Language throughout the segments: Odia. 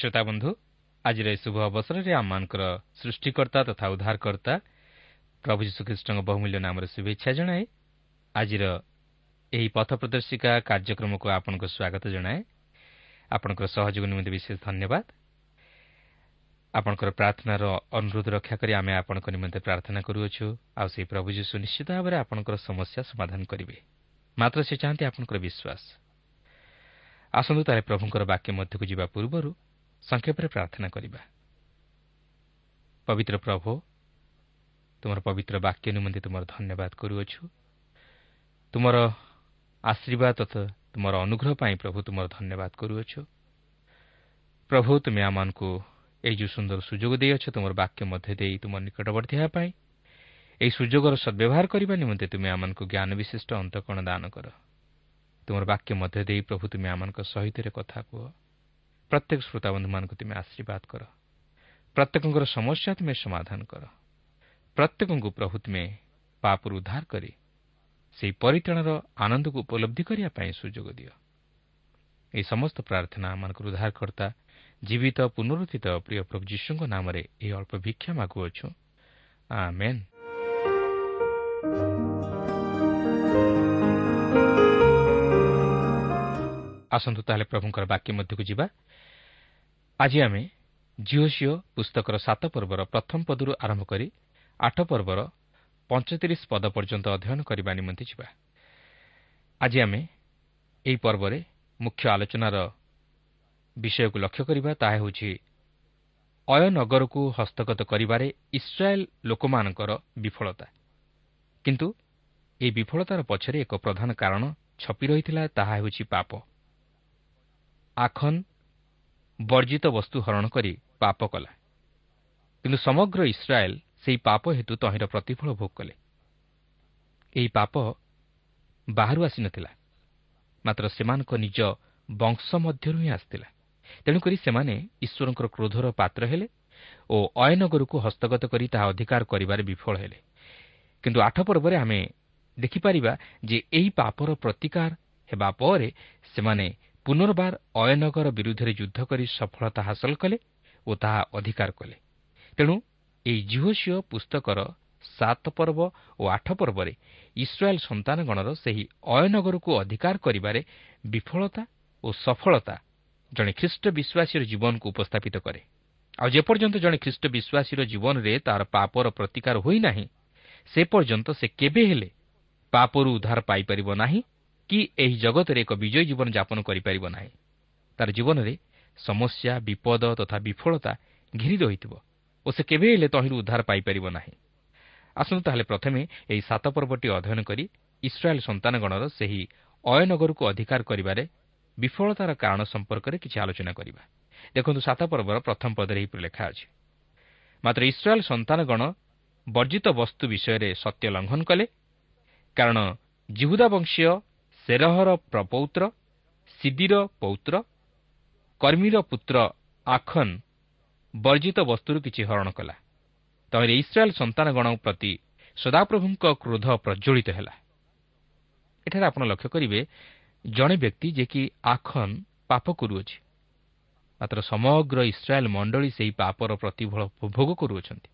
ପ୍ରିୟ ଶ୍ରୋତା ବନ୍ଧୁ ଆଜିର ଏହି ଶୁଭ ଅବସରରେ ଆମମାନଙ୍କର ସୃଷ୍ଟିକର୍ତ୍ତା ତଥା ଉଦ୍ଧାରକର୍ତ୍ତା ପ୍ରଭୁ ଯୀଶୁଖ୍ରୀଷ୍ଟଙ୍କ ବହୁମୂଲ୍ୟ ନାମରେ ଶୁଭେଚ୍ଛା ଜଣାଏ ଆଜିର ଏହି ପଥ ପ୍ରଦର୍ଶିକା କାର୍ଯ୍ୟକ୍ରମକୁ ଆପଣଙ୍କୁ ସ୍ୱାଗତ ଜଣାଏ। ଆପଣଙ୍କର ସହଯୋଗ ନିମନ୍ତେ ବିଶେଷ ଧନ୍ୟବାଦ। ଆପଣଙ୍କର ପ୍ରାର୍ଥନାର ଅନୁରୋଧ ରକ୍ଷା କରି ଆମେ ଆପଣଙ୍କ ନିମନ୍ତେ ପ୍ରାର୍ଥନା କରୁଅଛୁ। ଆଉ ସେହି ପ୍ରଭୁ ଯୀଶୁ ନିଶ୍ଚିତ ଭାବରେ ଆପଣଙ୍କର ସମସ୍ୟା ସମାଧାନ କରିବେ। ମାତ୍ର ସେ ଚାହାନ୍ତି ଆପଣଙ୍କର ବିଶ୍ୱାସ। ଆସନ୍ତୁ ତାହେଲେ ପ୍ରଭୁଙ୍କର ବାକ୍ୟ ମଧ୍ୟକୁ ଯିବା ପୂର୍ବରୁ ସଂକ୍ଷେପରେ ପ୍ରାର୍ଥନା କରିବା। ପବିତ୍ର ପ୍ରଭୁ ତୁମର ପବିତ୍ର ବାକ୍ୟ ନିମନ୍ତେ ତୁମର ଧନ୍ୟବାଦ କରୁଅଛୁ। ତୁମର ଆଶୀର୍ବାଦ ତଥା ତୁମର ଅନୁଗ୍ରହ ପାଇଁ ପ୍ରଭୁ ତୁମର ଧନ୍ୟବାଦ କରୁଅଛୁ। ପ୍ରଭୁ ତୁମେ ଆମମାନଙ୍କୁ ଏହି ଯେଉଁ ସୁନ୍ଦର ସୁଯୋଗ ଦେଇଅଛ ତୁମର ବାକ୍ୟ ମଧ୍ୟ ଦେଇ ତୁମ ନିକଟବର୍ତ୍ତୀ ହେବା ପାଇଁ ଏହି ସୁଯୋଗର ସଦ୍ବ୍ୟବହାର କରିବା ନିମନ୍ତେ ତୁମେ ଆମମାନଙ୍କୁ ଜ୍ଞାନ ବିଶିଷ୍ଟ ଅନ୍ତକଣ ଦାନ କର। ତୁମର ବାକ୍ୟ ମଧ୍ୟ ଦେଇ ପ୍ରଭୁ ତୁମେ ଆମମାନଙ୍କ ସହିତ କଥା କୁହ ପ୍ରତ୍ୟେକ ଶ୍ରୋତାବନ୍ଧୁମାନଙ୍କୁ ତୁମେ ଆଶୀର୍ବାଦ କର। ପ୍ରତ୍ୟେକଙ୍କର ସମସ୍ୟା ତୁମେ ସମାଧାନ କର। ପ୍ରତ୍ୟେକଙ୍କୁ ପ୍ରଭୁ ତୁମେ ପାପରୁ ଉଦ୍ଧାର କରି ସେହି ପରିତ୍ରାଣର ଆନନ୍ଦକୁ ଉପଲବ୍ଧି କରିବା ପାଇଁ ସୁଯୋଗ ଦିଅ। ଏହି ସମସ୍ତ ପ୍ରାର୍ଥନା ଆମମାନଙ୍କର ଉଦ୍ଧାରକର୍ତ୍ତା ଜୀବିତ ପୁନରୁଦ୍ଧିତ ପ୍ରିୟ ପ୍ରଭୁ ଯୀଶୁଙ୍କ ନାମରେ ଏହି ଅଳ୍ପ ଭିକ୍ଷା ମାଗୁଅଛୁ। ଆସନ୍ତୁ ତାହେଲେ ପ୍ରଭୁଙ୍କର ବାକ୍ୟ ମଧ୍ୟକୁ ଯିବା। ଆଜି ଆମେ ଝିଅ ପୁସ୍ତକର ସାତ ପର୍ବର ପ୍ରଥମ ପଦରୁ ଆରମ୍ଭ କରି ଆଠ ପର୍ବର ପଞ୍ଚତିରିଶ ପଦ ପର୍ଯ୍ୟନ୍ତ ଅଧ୍ୟୟନ କରିବା ନିମନ୍ତେ ଯିବା। ଆଜି ଆମେ ଏହି ପର୍ବରେ ମୁଖ୍ୟ ଆଲୋଚନାର ବିଷୟକୁ ଲକ୍ଷ୍ୟ କରିବା। ତାହା ହେଉଛି ଅୟନଗରକୁ ହସ୍ତଗତ କରିବାରେ ଇସ୍ରାଏଲ୍ ଲୋକମାନଙ୍କର ବିଫଳତା। କିନ୍ତୁ ଏହି ବିଫଳତାର ପଛରେ ଏକ ପ୍ରଧାନ କାରଣ ଛପି ରହିଥିଲା। ତାହା ହେଉଛି ପାପ। ଆଖନ୍ ବର୍ଜିତ ବସ୍ତୁ ହରଣ କରି ପାପ କଲା। କିନ୍ତୁ ସମଗ୍ର ଇସ୍ରାଏଲ୍ ସେହି ପାପ ହେତୁ ତହିଁର ପ୍ରତିଫଳ ଭୋଗ କଲେ। ଏହି ପାପ ବାହାରୁ ଆସିନଥିଲା ମାତ୍ର ସେମାନଙ୍କ ନିଜ ବଂଶ ମଧ୍ୟରୁ ହିଁ ଆସିଥିଲା। ତେଣୁକରି ସେମାନେ ଈଶ୍ୱରଙ୍କର କ୍ରୋଧର ପାତ୍ର ହେଲେ ଓ ଅୟନଗରକୁ ହସ୍ତଗତ କରି ତାହା ଅଧିକାର କରିବାରେ ବିଫଳ ହେଲେ। କିନ୍ତୁ ଆଠ ପର୍ବରେ ଆମେ ଦେଖିପାରିବା ଯେ ଏହି ପାପର ପ୍ରତିକାର ହେବା ପରେ ସେମାନେ ପୁନର୍ବାର ଅୟନଗର ବିରୁଦ୍ଧରେ ଯୁଦ୍ଧ କରି ସଫଳତା ହାସଲ କଲେ ଓ ତାହା ଅଧିକାର କଲେ ତେଣୁ ଏହି ଜିହୋସିଓ ପୁସ୍ତକର ସାତ ପର୍ବ ଓ ଆଠ ପର୍ବରେ ଇସ୍ରାଏଲ୍ ସନ୍ତାନଗଣର ସେହି ଅୟନଗରକୁ ଅଧିକାର କରିବାରେ ବିଫଳତା ଓ ସଫଳତା ଜଣେ ଖ୍ରୀଷ୍ଟ ବିଶ୍ୱାସୀର ଜୀବନକୁ ଉପସ୍ଥାପିତ କରେ ଆଉ ଯେପର୍ଯ୍ୟନ୍ତ ଜଣେ ଖ୍ରୀଷ୍ଟ ବିଶ୍ୱାସୀର ଜୀବନରେ ତା'ର ପାପର ପ୍ରତିକାର ହୋଇନାହିଁ ସେ ପର୍ଯ୍ୟନ୍ତ ସେ କେବେ ହେଲେ ପାପରୁ ଉଦ୍ଧାର ପାଇପାରିବ ନାହିଁ କି ଏହି ଜଗତରେ ଏକ ବିଜୟୀ ଜୀବନ ଯାପନ କରିପାରିବ ନାହିଁ। ତା'ର ଜୀବନରେ ସମସ୍ୟା ବିପଦ ତଥା ବିଫଳତା ଘିରି ରହିଥିବ ଓ ସେ କେବେ ହେଲେ ତହିଁରୁ ଉଦ୍ଧାର ପାଇପାରିବ ନାହିଁ। ଆସନ୍ତୁ ତାହେଲେ ପ୍ରଥମେ ଏହି ସାତ ପର୍ବଟି ଅଧ୍ୟୟନ କରି ଇସ୍ରାଏଲ୍ ସନ୍ତାନଗଣର ସେହି ଅୟନଗରକୁ ଅଧିକାର କରିବାରେ ବିଫଳତାର କାରଣ ସମ୍ପର୍କରେ କିଛି ଆଲୋଚନା କରିବା। ଦେଖନ୍ତୁ ସାତ ପର୍ବର ପ୍ରଥମ ପଦରେ ଏହିପରି ଲେଖା ଅଛି। ମାତ୍ର ଇସ୍ରାଏଲ୍ ସନ୍ତାନଗଣ ବର୍ଜିତ ବସ୍ତୁ ବିଷୟରେ ସତ୍ୟ ଲଙ୍ଘନ କଲେ। କାରଣ ଜିହୁଦା ବଂଶୀୟ ସେରହର ପ୍ରପୌତ୍ର ସିଦିର ପୌତ୍ର କର୍ମୀର ପୁତ୍ର ଆଖନ୍ ବର୍ଜିତ ବସ୍ତୁରୁ କିଛି ହରଣ କଲା। ତହିଁରେ ଇସ୍ରାଏଲ୍ ସନ୍ତାନଗଣ ପ୍ରତି ସଦାପ୍ରଭୁଙ୍କ କ୍ରୋଧ ପ୍ରଜ୍ୱଳିତ ହେଲା। ଏଠାରେ ଆପଣ ଲକ୍ଷ୍ୟ କରିବେ ଜଣେ ବ୍ୟକ୍ତି ଯେ କି ଆଖନ୍ ପାପ କରୁଅଛି ମାତ୍ର ସମଗ୍ର ଇସ୍ରାଏଲ୍ ମଣ୍ଡଳୀ ସେହି ପାପର ପ୍ରତିଫଳ ଉପଭୋଗ କରୁଅଛନ୍ତି।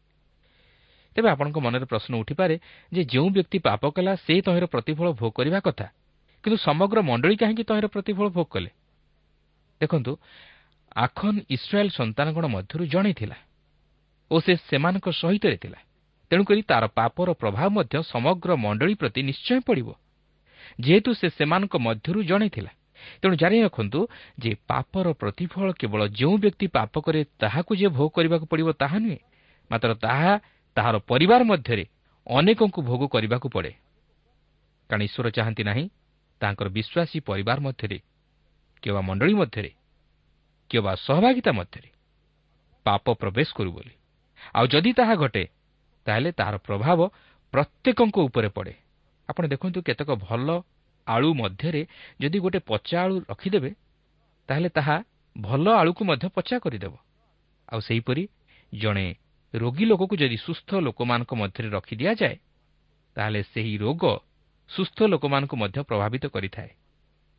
ତେବେ ଆପଣଙ୍କ ମନରେ ପ୍ରଶ୍ନ ଉଠିପାରେ ଯେ ଯେଉଁ ବ୍ୟକ୍ତି ପାପ କଲା ସେ ତହିଁର ପ୍ରତିଫଳ ଭୋଗ କରିବା କଥା? କିନ୍ତୁ ସମଗ୍ର ମଣ୍ଡଳୀ କାହିଁକି ତହିଁର ପ୍ରତିଫଳ ଭୋଗ କଲେ? ଦେଖନ୍ତୁ ଆଖନ୍ ଇସ୍ରାଏଲ୍ ସନ୍ତାନଗଣ ମଧ୍ୟରୁ ଜଣେ ଥିଲା ଓ ସେ ସେମାନଙ୍କ ସହିତରେ ଥିଲା। ତେଣୁକରି ତା'ର ପାପର ପ୍ରଭାବ ମଧ୍ୟ ସମଗ୍ର ମଣ୍ଡଳୀ ପ୍ରତି ନିଶ୍ଚୟ ପଡ଼ିବ। ଯେହେତୁ ସେ ସେମାନଙ୍କ ମଧ୍ୟରୁ ଜଣେ ଥିଲା ତେଣୁ ଜାଣି ରଖନ୍ତୁ ଯେ ପାପର ପ୍ରତିଫଳ କେବଳ ଯେଉଁ ବ୍ୟକ୍ତି ପାପ କରେ ତାହାକୁ ଯେ ଭୋଗ କରିବାକୁ ପଡ଼ିବ ତାହା ନୁହେଁ ମାତ୍ର ତାହା ତାହାର ପରିବାର ମଧ୍ୟରେ ଅନେକଙ୍କୁ ଭୋଗ କରିବାକୁ ପଡ଼େ। କାରଣ ଈଶ୍ୱର ଚାହାନ୍ତି ନାହିଁ ତାଙ୍କର ବିଶ୍ୱାସୀ ପରିବାର ମଧ୍ୟରେ କିମ୍ବା ମଣ୍ଡଳୀ ମଧ୍ୟରେ କିମ୍ବା ସହଭାଗିତା ମଧ୍ୟରେ ପାପ ପ୍ରବେଶ କରୁ ବୋଲି। ଆଉ ଯଦି ତାହା ଘଟେ ତାହେଲେ ତାହାର ପ୍ରଭାବ ପ୍ରତ୍ୟେକଙ୍କ ଉପରେ ପଡ଼େ। ଆପଣ ଦେଖନ୍ତୁ କେତେକ ଭଲ ଆଳୁ ମଧ୍ୟରେ ଯଦି ଗୋଟେ ପଚା ଆଳୁ ରଖିଦେବେ ତାହେଲେ ତାହା ଭଲ ଆଳୁକୁ ମଧ୍ୟ ପଚା କରିଦେବ। ଆଉ ସେହିପରି ଜଣେ ରୋଗୀ ଲୋକକୁ ଯଦି ସୁସ୍ଥ ଲୋକମାନଙ୍କ ମଧ୍ୟରେ ରଖିଦିଆଯାଏ ତାହେଲେ ସେହି ରୋଗ ସୁସ୍ଥ ଲୋକମାନଙ୍କୁ ମଧ୍ୟ ପ୍ରଭାବିତ କରିଥାଏ।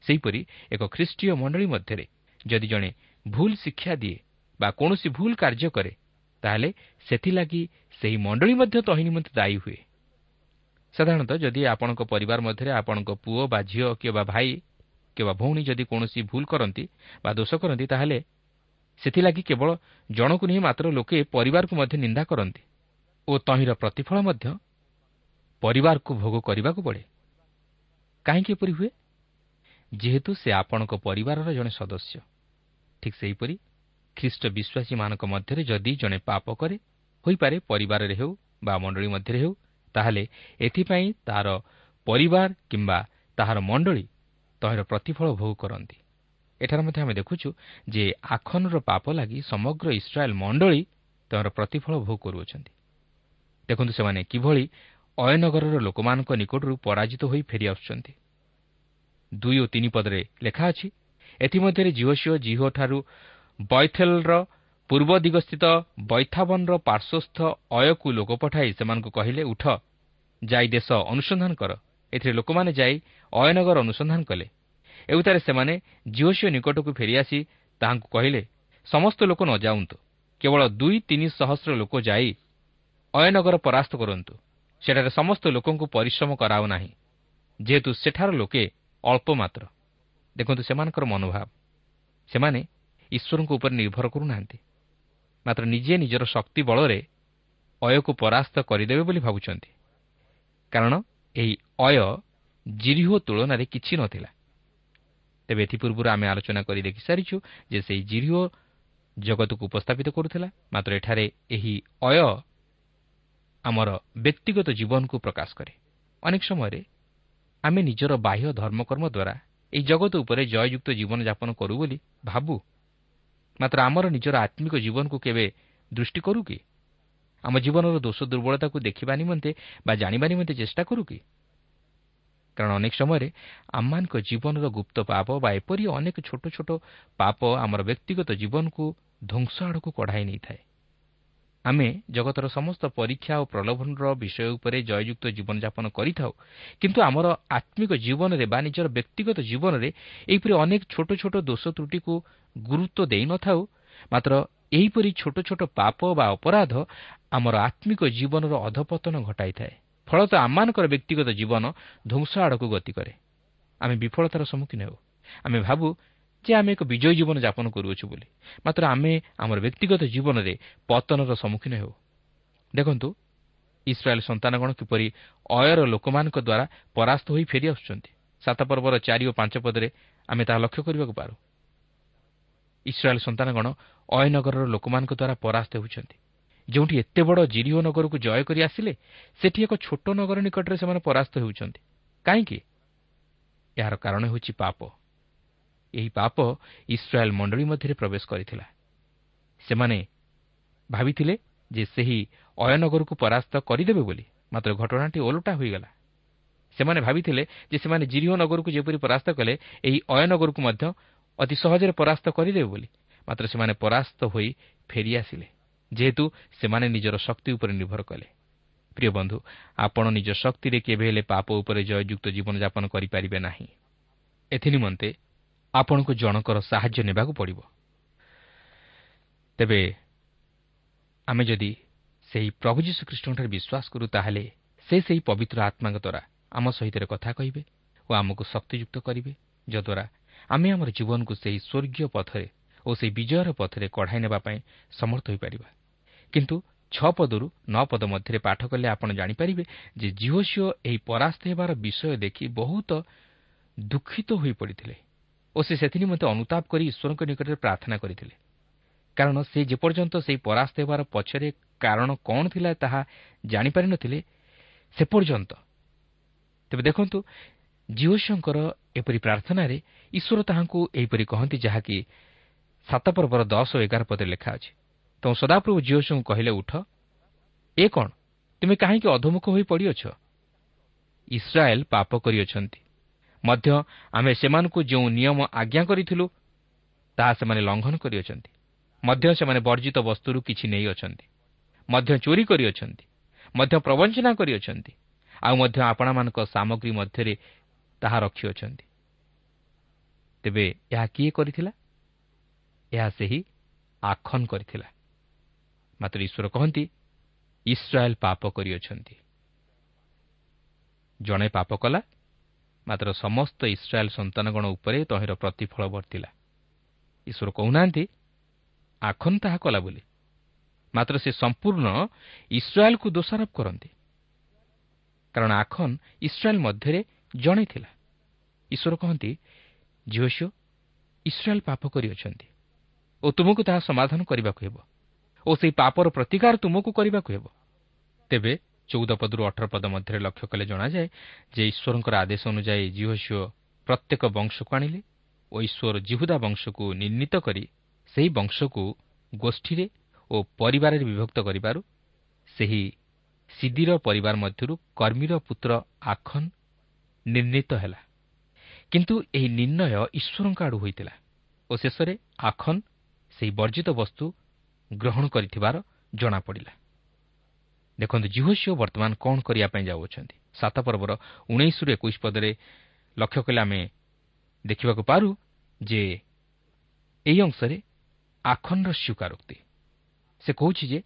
ସେହିପରି ଏକ ଖ୍ରୀଷ୍ଟୀୟ ମଣ୍ଡଳୀ ମଧ୍ୟରେ ଯଦି ଜଣେ ଭୁଲ ଶିକ୍ଷା ଦିଏ ବା କୌଣସି ଭୁଲ କାର୍ଯ୍ୟ କରେ ତାହେଲେ ସେଥିଲାଗି ସେହି ମଣ୍ଡଳୀ ମଧ୍ୟ ତହି ନିମନ୍ତେ ଦାୟୀ ହୁଏ। ସାଧାରଣତଃ ଯଦି ଆପଣଙ୍କ ପରିବାର ମଧ୍ୟରେ ଆପଣଙ୍କ ପୁଅ ବା ଝିଅ କିମ୍ବା ଭାଇ କିମ୍ବା ଭଉଣୀ ଯଦି କୌଣସି ଭୁଲ କରନ୍ତି ବା ଦୋଷ କରନ୍ତି ତାହେଲେ ସେଥିଲାଗି କେବଳ ଜଣକୁ ନୁହେଁ ମାତ୍ର ଲୋକେ ପରିବାରକୁ ମଧ୍ୟ ନିନ୍ଦା କରନ୍ତି ଓ ତହିଁର ପ୍ରତିଫଳ ମଧ୍ୟ ପରିବାରକୁ ଭୋଗ କରିବାକୁ ପଡ଼େ। କାହିଁକି ଏପରି ହୁଏ? ଯେହେତୁ ସେ ଆପଣଙ୍କ ପରିବାରର ଜଣେ ସଦସ୍ୟ। ଠିକ୍ ସେହିପରି ଖ୍ରୀଷ୍ଟ ବିଶ୍ୱାସୀମାନଙ୍କ ମଧ୍ୟରେ ଯଦି ଜଣେ ପାପ କରେ ହୋଇପାରେ ପରିବାରରେ ହେଉ ବା ମଣ୍ଡଳୀ ମଧ୍ୟରେ ହେଉ ତାହେଲେ ଏଥିପାଇଁ ତାହାର ପରିବାର କିମ୍ବା ତାହାର ମଣ୍ଡଳୀ ତହିଁର ପ୍ରତିଫଳ ଭୋଗ କରନ୍ତି। ଏଠାରେ ମଧ୍ୟ ଆମେ ଦେଖୁଛୁ ଯେ ଆଖନର ପାପ ଲାଗି ସମଗ୍ର ଇସ୍ରାଏଲ୍ ମଣ୍ଡଳୀ ତହିଁର ପ୍ରତିଫଳ ଭୋଗ କରୁଅଛନ୍ତି। ଦେଖନ୍ତୁ ସେମାନେ କିଭଳି ଅୟନଗରର ଲୋକମାନଙ୍କ ନିକଟରୁ ପରାଜିତ ହୋଇ ଫେରିଆସୁଛନ୍ତି। ଦୁଇ ଓ ତିନି ପଦରେ ଲେଖା ଅଛି। ଏଥିମଧ୍ୟରେ ଜିଓସିଓ ଜିହୋଠାରୁ ବୈଥେଲ୍ର ପୂର୍ବ ଦିଗସ୍ଥିତ ବୈଥାବନର ପାର୍ଶ୍ୱସ୍ଥ ଅୟକୁ ଲୋକ ପଠାଇ ସେମାନଙ୍କୁ କହିଲେ ଉଠ ଯାଇ ଦେଶ ଅନୁସନ୍ଧାନ କର। ଏଥିରେ ଲୋକମାନେ ଯାଇ ଅୟନଗର ଅନୁସନ୍ଧାନ କଲେ। ଏଉତାରେ ସେମାନେ ଜିଓସିଓ ନିକଟକୁ ଫେରିଆସି ତାହାଙ୍କୁ କହିଲେ ସମସ୍ତ ଲୋକ ନ ଯାଆନ୍ତୁ କେବଳ ଦୁଇ ତିନି ସହସ୍ର ଲୋକ ଯାଇ ଅୟନଗର ପରାସ୍ତ କରନ୍ତୁ। ସେଠାରେ ସମସ୍ତ ଲୋକଙ୍କୁ ପରିଶ୍ରମ କରାଉ ନାହିଁ। ଯେହେତୁ ସେଠାର ଲୋକେ ଅଳ୍ପ ମାତ୍ର ଦେଖନ୍ତୁ ସେମାନଙ୍କର ମନୋଭାବ। ସେମାନେ ଈଶ୍ୱରଙ୍କ ଉପରେ ନିର୍ଭର କରୁନାହାନ୍ତି। ମାତ୍ର ନିଜେ ନିଜର ଶକ୍ତି ବଳରେ ଅୟକୁ ପରାସ୍ତ କରିଦେବେ ବୋଲି ଭାବୁଛନ୍ତି। କାରଣ ଏହି ଅୟ ଜିରିହୋ ତୁଳନାରେ କିଛି ନଥିଲା। ତେବେ ଏଥିପୂର୍ବରୁ ଆମେ ଆଲୋଚନା କରି ଦେଖିସାରିଛୁ ଯେ ସେହି ଜିରିହୋ ଜଗତକୁ ଉପସ୍ଥାପିତ କରୁଥିଲା। ମାତ୍ର ଏଠାରେ ଏହି ଅୟ ଆମର ବ୍ୟକ୍ତିଗତ ଜୀବନକୁ ପ୍ରକାଶ କରେ। ଅନେକ ସମୟରେ ଆମେ ନିଜର ବାହ୍ୟ ଧର୍ମକର୍ମ ଦ୍ୱାରା ଏହି ଜଗତ ଉପରେ ଜୟଯୁକ୍ତ ଜୀବନଯାପନ କରୁ ବୋଲି ଭାବୁ। ମାତ୍ର ଆମର ନିଜର ଆତ୍ମିକ ଜୀବନକୁ କେବେ ଦୃଷ୍ଟି କରୁ କି? ଆମ ଜୀବନର ଦୋଷ ଦୁର୍ବଳତାକୁ ଦେଖିବା ନିମନ୍ତେ ବା ଜାଣିବା ନିମନ୍ତେ ଚେଷ୍ଟା କରୁ କି? କାରଣ ଅନେକ ସମୟରେ ଆମମାନଙ୍କ ଜୀବନର ଗୁପ୍ତ ପାପ ବା ଏପରି ଅନେକ ଛୋଟ ଛୋଟ ପାପ ଆମର ବ୍ୟକ୍ତିଗତ ଜୀବନକୁ ଧ୍ୱଂସ ଆଡ଼କୁ କଢ଼ାଇ ନେଇଥାଏ। ଆମେ ଜଗତର ସମସ୍ତ ପରୀକ୍ଷା ଓ ପ୍ରଲୋଭନର ବିଷୟ ଉପରେ ଜୟଯୁକ୍ତ ଜୀବନଯାପନ କରିଥାଉ। କିନ୍ତୁ ଆମର ଆତ୍ମିକ ଜୀବନରେ ବା ନିଜର ବ୍ୟକ୍ତିଗତ ଜୀବନରେ ଏହିପରି ଅନେକ ଛୋଟ ଛୋଟ ଦୋଷ ତ୍ରୁଟିକୁ ଗୁରୁତ୍ୱ ଦେଇନଥାଉ। ମାତ୍ର ଏହିପରି ଛୋଟ ଛୋଟ ପାପ ବା ଅପରାଧ ଆମର ଆତ୍ମିକ ଜୀବନର ଅଧପତନ ଘଟାଇଥାଏ। ଫଳତଃ ଆମମାନଙ୍କର ବ୍ୟକ୍ତିଗତ ଜୀବନ ଧ୍ୱଂସ ଆଡ଼କୁ ଗତି କରେ। ଆମେ ବିଫଳତାର ସମ୍ମୁଖୀନ ହେଉ। ଆମେ ଭାବୁ ଯେ ଆମେ ଏକ ବିଜୟ ଜୀବନ ଯାପନ କରୁଅଛୁ ବୋଲି। ମାତ୍ର ଆମେ ଆମର ବ୍ୟକ୍ତିଗତ ଜୀବନରେ ପତନର ସମ୍ମୁଖୀନ ହେଉ। ଦେଖନ୍ତୁ ଇସ୍ରାଏଲ୍ ସନ୍ତାନଗଣ କିପରି ଅୟର ଲୋକମାନଙ୍କ ଦ୍ୱାରା ପରାସ୍ତ ହୋଇ ଫେରିଆସୁଛନ୍ତି ସାତ ପର୍ବର ଚାରି ଓ ପାଞ୍ଚ ପଦରେ ଆମେ ତାହା ଲକ୍ଷ୍ୟ କରିବାକୁ ପାରୁ। ଇସ୍ରାଏଲ୍ ସନ୍ତାନଗଣ ଅୟନଗରର ଲୋକମାନଙ୍କ ଦ୍ୱାରା ପରାସ୍ତ ହେଉଛନ୍ତି। ଯେଉଁଠି ଏତେ ବଡ଼ ଜିରିଓ ନଗରକୁ ଜୟ କରି ଆସିଲେ ସେଠି ଏକ ଛୋଟ ନଗର ନିକଟରେ ସେମାନେ ପରାସ୍ତ ହେଉଛନ୍ତି। କାହିଁକି? ଏହାର କାରଣ ହେଉଛି ପାପ। ଏହି ପାପ ଇସ୍ରାଏଲ୍ ମଣ୍ଡଳୀ ମଧ୍ୟରେ ପ୍ରବେଶ କରିଥିଲା। ସେମାନେ ଭାବିଥିଲେ ଯେ ସେହି ଅୟନଗରକୁ ପରାସ୍ତ କରିଦେବେ ବୋଲି ମାତ୍ର ଘଟଣାଟି ଓଲଟା ହୋଇଗଲା। ସେମାନେ ଭାବିଥିଲେ ଯେ ସେମାନେ ଜିରିଓ ନଗରକୁ ଯେପରି ପରାସ୍ତ କଲେ ଏହି ଅୟନଗରକୁ ମଧ୍ୟ ଅତି ସହଜରେ ପରାସ୍ତ କରିଦେବେ ବୋଲି ମାତ୍ର ସେମାନେ ପରାସ୍ତ ହୋଇ ଫେରିଆସିଲେ ଯେହେତୁ ସେମାନେ ନିଜର ଶକ୍ତି ଉପରେ ନିର୍ଭର କଲେ। ପ୍ରିୟ ବନ୍ଧୁ ଆପଣ ନିଜ ଶକ୍ତିରେ କେବେ ହେଲେ ପାପ ଉପରେ ଜୟଯୁକ୍ତ ଜୀବନଯାପନ କରିପାରିବେ ନାହିଁ। ଏଥିନିମନ୍ତେ ଆପଣଙ୍କୁ ଜଣଙ୍କର ସାହାଯ୍ୟ ନେବାକୁ ପଡ଼ିବ। ତେବେ ଆମେ ଯଦି ସେହି ପ୍ରଭୁ ଯୀଶୁଖ୍ରୀଷ୍ଟଙ୍କଠାରେ ବିଶ୍ୱାସ କରୁ ତାହେଲେ ସେ ସେହି ପବିତ୍ର ଆତ୍ମାଙ୍କ ଦ୍ୱାରା ଆମ ସହିତ କଥା କହିବେ ଓ ଆମକୁ ଶକ୍ତିଯୁକ୍ତ କରିବେ ଯଦ୍ୱାରା ଆମେ ଆମର ଜୀବନକୁ ସେହି ସ୍ୱର୍ଗୀୟ ପଥରେ ଓ ସେହି ବିଜୟର ପଥରେ କଢ଼ାଇ ନେବା ପାଇଁ ସମର୍ଥ ହୋଇପାରିବା। କିନ୍ତୁ ଛଅ ପଦରୁ ନଅ ପଦ ମଧ୍ୟରେ ପାଠ କଲେ ଆପଣ ଜାଣିପାରିବେ ଯେ ଜିଓ ସିଓ ଏହି ପରାସ୍ତ ହେବାର ବିଷୟ ଦେଖି ବହୁତ ଦୁଃଖିତ ହୋଇପଡ଼ିଥିଲେ। ଓ ସେ ସେଥିନିମନ୍ତେ ଅନୁତାପ କରି ଈଶ୍ୱରଙ୍କ ନିକଟରେ ପ୍ରାର୍ଥନା କରିଥିଲେ କାରଣ ସେ ଯେପର୍ଯ୍ୟନ୍ତ ସେହି ପରାସ୍ତ ହେବାର ପଛରେ କାରଣ କ'ଣ ଥିଲା ତାହା ଜାଣିପାରିନଥିଲେ ସେ ପର୍ଯ୍ୟନ୍ତ ତେବେ ଦେଖନ୍ତୁ ଜିଓସିଓଙ୍କର ଏପରି ପ୍ରାର୍ଥନାରେ ଈଶ୍ୱର ତାହାଙ୍କୁ ଏହିପରି କହନ୍ତି ଯାହାକି ସାତ ପର୍ବର ଦଶ ଓ ଏଗାର ପଦରେ ଲେଖା ଅଛି। ତେଣୁ ସଦାପ୍ରଭୁ ଜିଓସିଓଙ୍କୁ କହିଲେ ଉଠ। ଏ କ'ଣ? ତୁମେ କାହିଁକି ଅଧମୁଖ ହୋଇ ପଡ଼ିଅଛ? ଇସ୍ରାଏଲ୍ ପାପ କରିଅଛନ୍ତି। ମଧ୍ୟ ଆମେ ସେମାନଙ୍କୁ ଯେଉଁ ନିୟମ ଆଜ୍ଞା କରିଥିଲୁ ତାହା ସେମାନେ ଲଙ୍ଘନ କରିଅଛନ୍ତି। ମଧ୍ୟ ସେମାନେ ବର୍ଜିତ ବସ୍ତୁରୁ କିଛି ନେଇଅଛନ୍ତି। ମଧ୍ୟ ଚୋରି କରିଅଛନ୍ତି। ମଧ୍ୟ ପ୍ରବଞ୍ଚନା କରିଅଛନ୍ତି। ଆଉ ମଧ୍ୟ ଆପଣମାନଙ୍କ ସାମଗ୍ରୀ ମଧ୍ୟରେ ତାହା ରଖିଅଛନ୍ତି। ତେବେ ଏହା କିଏ କରିଥିଲା? ଏହା ସେହି ଆଖନ କରିଥିଲା। ମାତ୍ର ଈଶ୍ୱର କହନ୍ତି ଇସ୍ରାଏଲ୍ ପାପ କରିଅଛନ୍ତି। ଜଣେ ପାପ କଲା ମାତ୍ର ସମସ୍ତ ଇସ୍ରାଏଲ୍ ସନ୍ତାନଗଣ ଉପରେ ତହିଁର ପ୍ରତିଫଳ ବର୍ତ୍ତିଲା। ଈଶ୍ୱର କହୁନାହାନ୍ତି ଆଖନ ତାହା କଲା ବୋଲି। ମାତ୍ର ସେ ସମ୍ପୂର୍ଣ୍ଣ ଇସ୍ରାଏଲ୍କୁ ଦୋଷାରୋପ କରନ୍ତି। କାରଣ ଆଖନ ଇସ୍ରାଏଲ୍ ମଧ୍ୟରେ ଜଣେ ଥିଲା ଈଶ୍ୱର କହନ୍ତି ଝିଅସିଓ ଇସ୍ରାଏଲ୍ ପାପ କରିଅଛନ୍ତି ଓ ତୁମକୁ ତାହା ସମାଧାନ କରିବାକୁ ହେବ ଓ ସେହି ପାପର ପ୍ରତିକାର ତୁମକୁ କରିବାକୁ ହେବ। ତେବେ ଚଉଦ ପଦରୁ ଅଠର ପଦ ମଧ୍ୟରେ ଲକ୍ଷ୍ୟ କଲେ ଜଣାଯାଏ ଯେ ଈଶ୍ୱରଙ୍କର ଆଦେଶ ଅନୁଯାୟୀ ଜିହସିଓ ପ୍ରତ୍ୟେକ ବଂଶକୁ ଆଣିଲେ ଓ ଈଶ୍ୱର ଜିହୁଦା ବଂଶକୁ ନିର୍ଣ୍ଣିତ କରି ସେହି ବଂଶକୁ ଗୋଷ୍ଠୀରେ ଓ ପରିବାରରେ ବିଭକ୍ତ କରିବାରୁ ସେହି ସିଦିର ପରିବାର ମଧ୍ୟରୁ କର୍ମୀର ପୁତ୍ର ଆଖନ ନିର୍ଣ୍ଣିତ ହେଲା। କିନ୍ତୁ ଏହି ନିର୍ଣ୍ଣୟ ଈଶ୍ୱରଙ୍କ ଆଡ଼ୁ ହୋଇଥିଲା ଓ ଶେଷରେ ଆଖନ ସେହି ବର୍ଜିତ ବସ୍ତୁ ଗ୍ରହଣ କରିଥିବାର ଜଣାପଡ଼ିଲା। ଦେଖନ୍ତୁ ଜିହୋସିଓ ବର୍ତ୍ତମାନ କ'ଣ କରିବା ପାଇଁ ଯାଉଅଛନ୍ତି? ସାତ ପର୍ବର ଉଣେଇଶରୁ ଏକୋଇଶ ପଦରେ ଲକ୍ଷ୍ୟ କଲେ ଆମେ ଦେଖିବାକୁ ପାରୁ ଯେ ଏହି ଅଂଶରେ ଆଖନର ସ୍ୱୀକାରୋକ୍ତି। ସେ କହୁଛି ଯେ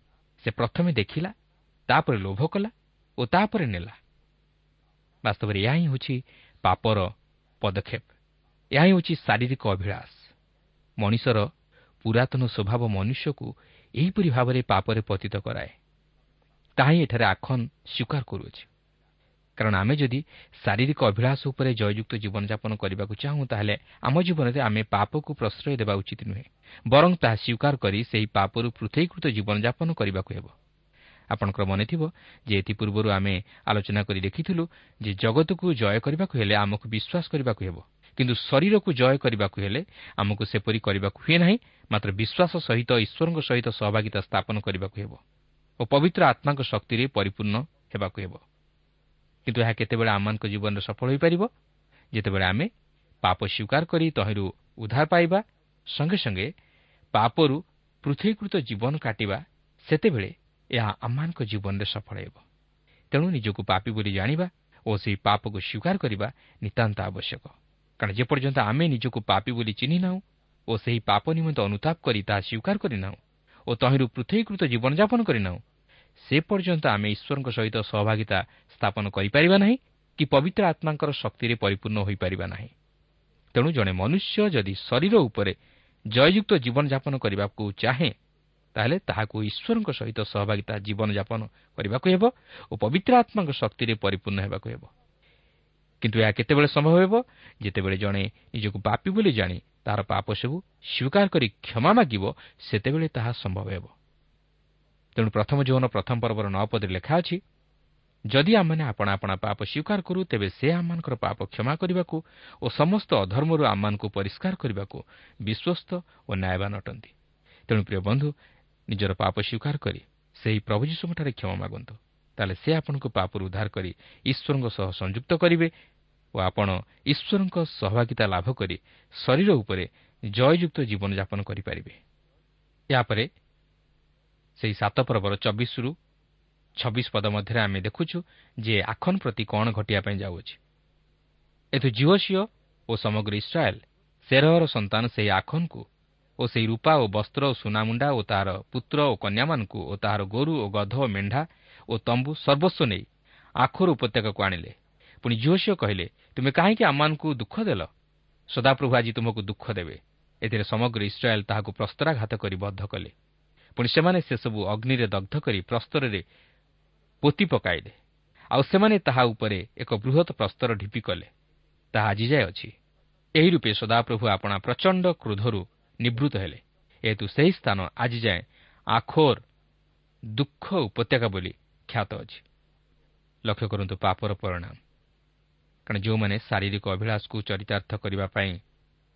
ସେ ପ୍ରଥମେ ଦେଖିଲା ତାପରେ ଲୋଭ କଲା ଓ ତାପରେ ନେଲା। ବାସ୍ତବରେ ଏହା ହିଁ ହେଉଛି ପାପର ପଦକ୍ଷେପ। ଏହା ହିଁ ହେଉଛି ଶାରୀରିକ ଅଭିଳାଷ। ମଣିଷର ପୁରାତନ ସ୍ୱଭାବ ମନୁଷ୍ୟକୁ ଏହିପରି ଭାବରେ ପାପରେ ପତିତ କରାଏ। ତାହା ହିଁ ଏଠାରେ ଆଖନ ସ୍ୱୀକାର କରୁଅଛି। କାରଣ ଆମେ ଯଦି ଶାରୀରିକ ଅଭିଳାଷ ଉପରେ ଜୟଯୁକ୍ତ ଜୀବନଯାପନ କରିବାକୁ ଚାହୁଁ ତାହେଲେ ଆମ ଜୀବନରେ ଆମେ ପାପକୁ ପ୍ରଶ୍ରୟ ଦେବା ଉଚିତ ନୁହେଁ ବରଂ ତାହା ସ୍ୱୀକାର କରି ସେହି ପାପରୁ ପୃଥକୀକୃତ ଜୀବନଯାପନ କରିବାକୁ ହେବ। ଆପଣଙ୍କର ମନେଥିବ ଯେ ଏଥିପୂର୍ବରୁ ଆମେ ଆଲୋଚନା କରି ଦେଖିଥିଲୁ ଯେ ଜଗତକୁ ଜୟ କରିବାକୁ ହେଲେ ଆମକୁ ବିଶ୍ୱାସ କରିବାକୁ ହେବ କିନ୍ତୁ ଶରୀରକୁ ଜୟ କରିବାକୁ ହେଲେ ଆମକୁ ସେପରି କରିବାକୁ ହୁଏ ନାହିଁ ମାତ୍ର ବିଶ୍ୱାସ ସହିତ ଈଶ୍ୱରଙ୍କ ସହିତ ସହଭାଗିତା ସ୍ଥାପନ କରିବାକୁ ହେବ। ଓ ପବିତ୍ର ଆତ୍ମାଙ୍କ ଶକ୍ତିରେ ପରିପୂର୍ଣ୍ଣ ହେବାକୁ ହେବ। କିନ୍ତୁ ଏହା କେତେବେଳେ ଆମମାନଙ୍କ ଜୀବନରେ ସଫଳ ହୋଇପାରିବ? ଯେତେବେଳେ ଆମେ ପାପ ସ୍ୱୀକାର କରି ତହିଁରୁ ଉଦ୍ଧାର ପାଇବା ସଙ୍ଗେ ସଙ୍ଗେ ପାପରୁ ପୃଥକୀକୃତ ଜୀବନ କାଟିବା ସେତେବେଳେ ଏହା ଆମମାନଙ୍କ ଜୀବନରେ ସଫଳ ହେବ। ତେଣୁ ନିଜକୁ ପାପି ବୋଲି ଜାଣିବା ଓ ସେହି ପାପକୁ ସ୍ୱୀକାର କରିବା ନିତାନ୍ତ ଆବଶ୍ୟକ। କାରଣ ଯେପର୍ଯ୍ୟନ୍ତ ଆମେ ନିଜକୁ ପାପି ବୋଲି ଚିହ୍ନି ନାହୁଁ ଓ ସେହି ପାପ ନିମନ୍ତେ ଅନୁତାପ କରି ତାହା ସ୍ୱୀକାର କରିନାହୁଁ ଓ ଓ ତହିଁରୁ ପୃଥକୀକୃତ ଜୀବନଯାପନ କରିନାହୁଁ ସେ ପର୍ଯ୍ୟନ୍ତ ଆମେ ଈଶ୍ୱରଙ୍କ ସହିତ ସହଭାଗିତା ସ୍ଥାପନ କରିପାରିବା ନାହିଁ କି ପବିତ୍ର ଆତ୍ମାଙ୍କର ଶକ୍ତିରେ ପରିପୂର୍ଣ୍ଣ ହୋଇପାରିବା ନାହିଁ। ତେଣୁ ଜଣେ ମନୁଷ୍ୟ ଯଦି ଶରୀର ଉପରେ ଜୟଯୁକ୍ତ ଜୀବନଯାପନ କରିବାକୁ ଚାହେଁ ତାହେଲେ ତାହାକୁ ଈଶ୍ୱରଙ୍କ ସହିତ ସହଭାଗିତା ଜୀବନଯାପନ କରିବାକୁ ହେବ ଓ ପବିତ୍ର ଆତ୍ମାଙ୍କ ଶକ୍ତିରେ ପରିପୂର୍ଣ୍ଣ ହେବାକୁ ହେବ। କିନ୍ତୁ ଏହା କେତେବେଳେ ସମ୍ଭବ ହେବ? ଯେତେବେଳେ ଜଣେ ନିଜକୁ ପାପି ବୋଲି ଜାଣି ତାହାର ପାପ ସବୁ ସ୍ୱୀକାର କରି କ୍ଷମା ମାଗିବ ସେତେବେଳେ ତାହା ସମ୍ଭବ ହେବ। ତେଣୁ ପ୍ରଥମ ଯୌନ ପ୍ରଥମ ପର୍ବର ନଅପଦରେ ଲେଖା ଅଛି ଯଦି ଆମମାନେ ଆପଣା ଆପଣା ପାପ ସ୍ୱୀକାର କରୁ ତେବେ ସେ ଆମମାନଙ୍କର ପାପ କ୍ଷମା କରିବାକୁ ଓ ସମସ୍ତ ଅଧର୍ମରୁ ଆମମାନଙ୍କୁ ପରିଷ୍କାର କରିବାକୁ ବିଶ୍ୱସ୍ତ ଓ ନ୍ୟାୟବାନ ଅଟନ୍ତି। ତେଣୁ ପ୍ରିୟ ବନ୍ଧୁ ନିଜର ପାପ ସ୍ୱୀକାର କରି ସେହି ପ୍ରଭୁ ଯୀଶୁଙ୍କଠାରେ କ୍ଷମା ମାଗନ୍ତୁ। ତାହେଲେ ସେ ଆପଣଙ୍କୁ ପାପରୁ ଉଦ୍ଧାର କରି ଈଶ୍ୱରଙ୍କ ସହ ସଂଯୁକ୍ତ କରିବେ ଓ ଆପଣ ଈଶ୍ୱରଙ୍କ ସହଭାଗିତା ଲାଭ କରି ଶରୀର ଉପରେ ଜୟଯୁକ୍ତ ଜୀବନଯାପନ କରିପାରିବେ। ଏହାପରେ ସେହି ସାତ ପର୍ବର ଚବିଶରୁ ଛବିଶ ପଦ ମଧ୍ୟରେ ଆମେ ଦେଖୁଛୁ ଯେ ଆଖନ ପ୍ରତି କ'ଣ ଘଟିବା ପାଇଁ ଯାଉଅଛି। ଏଥୁ ଝିଅ ଓ ସମଗ୍ର ଇସ୍ରାଏଲ୍ ସେରହର ସନ୍ତାନ ସେହି ଆଖନକୁ ଓ ସେହି ରୂପା ଓ ବସ୍ତ୍ର ଓ ସୁନାମୁଣ୍ଡା ଓ ତାହାର ପୁତ୍ର ଓ କନ୍ୟାମାନଙ୍କୁ ଓ ତାହାର ଗୋରୁ ଓ ଗଧ ଓ ମେଣ୍ଢା ଓ ତମ୍ବୁ ସର୍ବସ୍ୱ ନେଇ ଆଖର ଉପତ୍ୟକାକୁ ଆଣିଲେ। ପୁଣି ଝିଅ କହିଲେ ତୁମେ କାହିଁକି ଆମମାନଙ୍କୁ ଦୁଃଖ ଦେଲ? ସଦାପ୍ରଭୁ ଆଜି ତୁମକୁ ଦୁଃଖ ଦେବେ। ଏଥିରେ ସମଗ୍ର ଇସ୍ରାଏଲ୍ ତାହାକୁ ପ୍ରସ୍ତରାଘାତ କରି ବଦ୍ଧ କଲେ। ପୁଣି ସେମାନେ ସେସବୁ ଅଗ୍ନିରେ ଦଗ୍ଧ କରି ପ୍ରସ୍ତରରେ ପୋତି ପକାଇଲେ। ଆଉ ସେମାନେ ତାହା ଉପରେ ଏକ ବୃହତ୍ ପ୍ରସ୍ତର ଢିପି କଲେ। ତାହା ଆଜି ଯାଏ ଅଛି। ଏହି ରୂପେ ସଦାପ୍ରଭୁ ଆପଣା ପ୍ରଚଣ୍ଡ କ୍ରୋଧରୁ ନିବୃତ୍ତ ହେଲେ। ଏହେତୁ ସେହି ସ୍ଥାନ ଆଜି ଯାଏଁ ଆଖୋର ଦୁଃଖ ଉପତ୍ୟକା ବୋଲି ଖ୍ୟାତ ଅଛି। ଲକ୍ଷ୍ୟ କରନ୍ତୁ ପାପର ପରିଣାମ। କାରଣ ଯେଉଁମାନେ ଶାରୀରିକ ଅଭିଳାଷକୁ ଚରିତାର୍ଥ କରିବା ପାଇଁ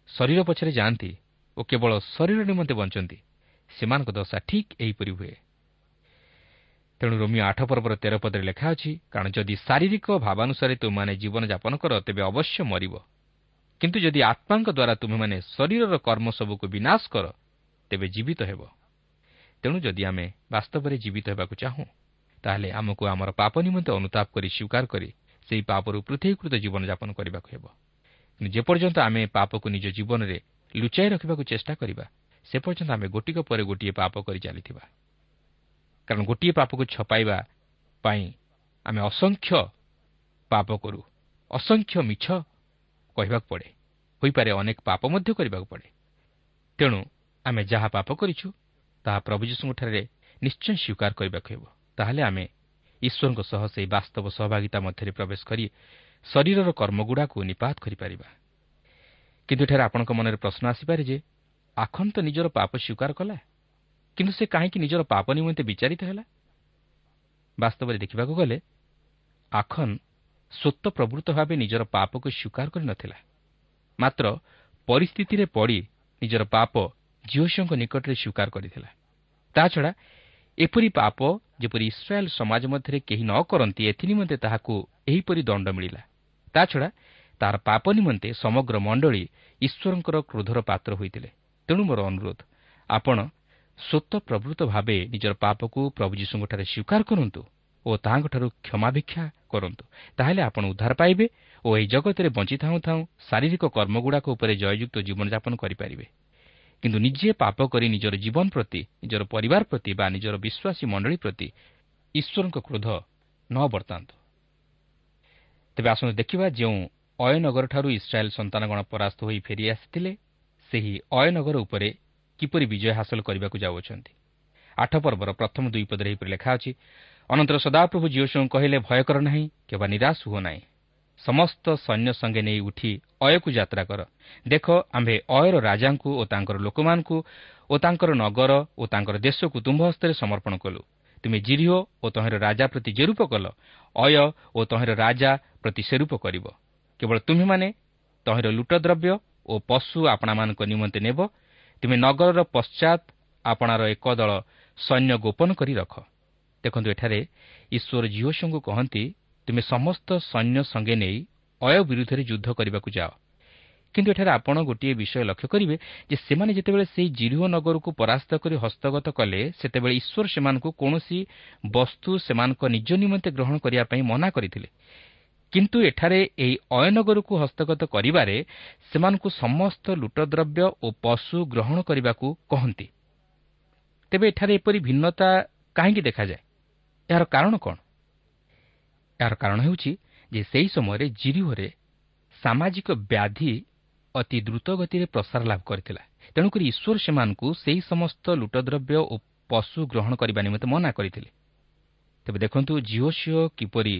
ଶରୀର ପଛରେ ଯାଆନ୍ତି ଓ କେବଳ ଶରୀର ନିମନ୍ତେ ବଞ୍ଚନ୍ତି ସେମାନଙ୍କ ଦଶା ଠିକ୍ ଏହିପରି ହୁଏ। ତେଣୁ ରୋମିଓ ଆଠ ପର୍ବର ତେର ପଦରେ ଲେଖା ଅଛି କାରଣ ଯଦି ଶାରୀରିକ ଭାବାନୁସାରେ ତୁମେମାନେ ଜୀବନଯାପନ କର ତେବେ ଅବଶ୍ୟ ମରିବ। କିନ୍ତୁ ଯଦି ଆତ୍ମାଙ୍କ ଦ୍ୱାରା ତୁମେମାନେ ଶରୀରର କର୍ମ ସବୁକୁ ବିନାଶ କର ତେବେ ଜୀବିତ ହେବ। ତେଣୁ ଯଦି ଆମେ ବାସ୍ତବରେ ଜୀବିତ ହେବାକୁ ଚାହୁଁ ତାହେଲେ ଆମକୁ ଆମର ପାପ ନିମନ୍ତେ ଅନୁତାପ କରି ସ୍ୱୀକାର କରି ସେହି ପାପରୁ ପୃଥକୀକୃତ ଜୀବନଯାପନ କରିବାକୁ ହେବ। କିନ୍ତୁ ଯେପର୍ଯ୍ୟନ୍ତ ଆମେ ପାପକୁ ନିଜ ଜୀବନରେ ଲୁଚାଇ ରଖିବାକୁ ଚେଷ୍ଟା କରିବା ସେ ପର୍ଯ୍ୟନ୍ତ ଆମେ ଗୋଟିକ ପରେ ଗୋଟିଏ ପାପ କରି ଚାଲିଥିବା। କାରଣ ଗୋଟିଏ ପାପକୁ ଛପାଇବା ପାଇଁ ଆମେ ଅସଂଖ୍ୟ ପାପ କରୁ ଅସଂଖ୍ୟ ମିଛ କହିବାକୁ ପଡ଼େ ହୋଇପାରେ ଅନେକ ପାପ ମଧ୍ୟ କରିବାକୁ ପଡ଼େ। ତେଣୁ ଆମେ ଯାହା ପାପ କରିଛୁ ତାହା ପ୍ରଭୁ ଯୀଶୁଙ୍କଠାରେ ନିଶ୍ଚୟ ସ୍ୱୀକାର କରିବାକୁ ହେବ। ତାହେଲେ ଆମେ ଈଶ୍ୱରଙ୍କ ସହ ସେହି ବାସ୍ତବ ସହଭାଗିତା ମଧ୍ୟରେ ପ୍ରବେଶ କରି ଶରୀରର କର୍ମଗୁଡ଼ାକୁ ନିପାତ କରିପାରିବା। କିନ୍ତୁ ଏଠାରେ ଆପଣଙ୍କ ମନରେ ପ୍ରଶ୍ନ ଆସିପାରେ ଯେ ଆଖନ ତ ନିଜର ପାପ ସ୍ୱୀକାର କଲା? କିନ୍ତୁ ସେ କାହିଁକି ନିଜର ପାପ ନିମନ୍ତେ ବିଚାରିତ ହେଲା? ବାସ୍ତବରେ ଦେଖିବାକୁ ଗଲେ ଆଖନ ସ୍ୱତ ପ୍ରବୃତ୍ତ ଭାବେ ନିଜର ପାପକୁ ସ୍ୱୀକାର କରିନଥିଲା ମାତ୍ର ପରିସ୍ଥିତିରେ ପଡ଼ି ନିଜର ପାପ ଝିଅଙ୍କ ନିକଟରେ ସ୍ୱୀକାର କରିଥିଲା। ତାଛଡ଼ା ଏପରି ପାପ ଯେପରି ଇସ୍ରାଏଲ୍ ସମାଜ ମଧ୍ୟରେ କେହି ନ କରନ୍ତି ଏଥିନିମନ୍ତେ ତାହାକୁ ଏହିପରି ଦଣ୍ଡ ମିଳିଲା। ତାଛଡ଼ା ତାହାର ପାପ ନିମନ୍ତେ ସମଗ୍ର ମଣ୍ଡଳୀ ଈଶ୍ୱରଙ୍କର କ୍ରୋଧର ପାତ୍ର ହୋଇଥିଲେ। ତେଣୁ ମୋର ଅନୁରୋଧ ଆପଣ ସ୍ୱତ ପ୍ରବୃତ୍ତ ଭାବେ ନିଜର ପାପକୁ ପ୍ରଭୁ ଯୀଶୁଙ୍କଠାରେ ସ୍ୱୀକାର କରନ୍ତୁ ଓ ତାହାଙ୍କଠାରୁ କ୍ଷମାଭିକ୍ଷା କରନ୍ତୁ। ତାହେଲେ ଆପଣ ଉଦ୍ଧାର ପାଇବେ ଓ ଏହି ଜଗତରେ ବଞ୍ଚିଥାଉଁ ଥାଉଁ ଶାରୀରିକ କର୍ମଗୁଡ଼ାକ ଉପରେ ଜୟଯୁକ୍ତ ଜୀବନଯାପନ କରିପାରିବେ। କିନ୍ତୁ ନିଜେ ପାପ କରି ନିଜର ଜୀବନ ପ୍ରତି ନିଜର ପରିବାର ପ୍ରତି ବା ନିଜର ବିଶ୍ୱାସୀ ମଣ୍ଡଳୀ ପ୍ରତି ଈଶ୍ୱରଙ୍କ କ୍ରୋଧ ନ ବର୍ତ୍ତାନ୍ତୁ ତେବେ ଆସନ୍ତୁ ଦେଖିବା ଯେଉଁ ଅୟନଗରଠାରୁ ଇସ୍ରାଏଲ୍ ସନ୍ତାନଗଣ ପରାସ୍ତ ହୋଇ ଫେରିଆସିଥିଲେ ସେହି ଅୟନଗର ଉପରେ କିପରି ବିଜୟ ହାସଲ କରିବାକୁ ଯାଉଅଛନ୍ତି? ଆଠ ପର୍ବର ପ୍ରଥମ ଦୁଇ ପଦରେ ଏହିପରି ଲେଖା ଅଛି ଅନନ୍ତର ସଦାପ୍ରଭୁ ଜିଓସଙ୍କୁ କହିଲେ ଭୟ କର ନାହିଁ କିମ୍ବା ନିରାଶ ହୁଅ ନାହିଁ। ସମସ୍ତ ସୈନ୍ୟ ସଙ୍ଗେ ନେଇ ଉଠି ଅୟକୁ ଯାତ୍ରା କର। ଦେଖ ଆମ୍ଭେ ଅୟର ରାଜାଙ୍କୁ ଓ ତାଙ୍କର ଲୋକମାନଙ୍କୁ ଓ ତାଙ୍କର ନଗର ଓ ତାଙ୍କର ଦେଶକୁ ତୁମ୍ଭ ହସ୍ତରେ ସମର୍ପଣ କଲୁ। ତୁମେ ଜିରିଓ ଓ ତହିଁର ରାଜା ପ୍ରତି ଯେରୂପ କଲ ଅୟ ଓ ତହିଁର ରାଜା ପ୍ରତି ସେରୂପ କରିବ। କେବଳ ତୁମେମାନେ ତହିଁର ଲୁଟଦ୍ରବ୍ୟ ଓ ପଶୁ ଆପଣାମାନଙ୍କ ନିମନ୍ତେ ନେବ। ତୁମେ ନଗରର ପଶ୍ଚାତ୍ ଆପଣାର ଏକ ଦଳ ସୈନ୍ୟ ଗୋପନ କରି ରଖ। ଦେଖନ୍ତୁ ଏଠାରେ ଈଶ୍ୱର ଜିଓସଙ୍କୁ କହନ୍ତି ତୁମେ ସମସ୍ତ ସୈନ୍ୟ ସଙ୍ଗେ ନେଇ ଅୟ ବିରୁଦ୍ଧରେ ଯୁଦ୍ଧ କରିବାକୁ ଯାଅ। କିନ୍ତୁ ଏଠାରେ ଆପଣ ଗୋଟିଏ ବିଷୟ ଲକ୍ଷ୍ୟ କରିବେ ଯେ ସେମାନେ ଯେତେବେଳେ ସେହି ଜିରିଓ ନଗରକୁ ପରାସ୍ତ କରି ହସ୍ତଗତ କଲେ ସେତେବେଳେ ଈଶ୍ୱର ସେମାନଙ୍କୁ କୌଣସି ବସ୍ତୁ ସେମାନଙ୍କ ନିଜ ନିମନ୍ତେ ଗ୍ରହଣ କରିବା ପାଇଁ ମନା କରିଥିଲେ। କିନ୍ତୁ ଏଠାରେ ଏହି ଅୟନଗରକୁ ହସ୍ତଗତ କରିବାରେ ସେମାନଙ୍କୁ ସମସ୍ତ ଲୁଟଦ୍ରବ୍ୟ ଓ ପଶୁ ଗ୍ରହଣ କରିବାକୁ କହନ୍ତି। ତେବେ ଏଠାରେ ଏପରି ଭିନ୍ନତା କାହିଁକି ଦେଖାଯାଏ? ଏହାର କାରଣ କ'ଣ? ଏହାର କାରଣ ହେଉଛି ଯେ ସେହି ସମୟରେ ଜିରିଓରେ ସାମାଜିକ ବ୍ୟାଧି ଅତି ଦ୍ରୁତ ଗତିରେ ପ୍ରସାର ଲାଭ କରିଥିଲା। ତେଣୁକରି ଈଶ୍ୱର ସେମାନଙ୍କୁ ସେହି ସମସ୍ତ ଲୁଟଦ୍ରବ୍ୟ ଓ ପଶୁ ଗ୍ରହଣ କରିବା ନିମନ୍ତେ ମନା କରିଥିଲେ। ତେବେ ଦେଖନ୍ତୁ ଜିଓ ସିଓ କିପରି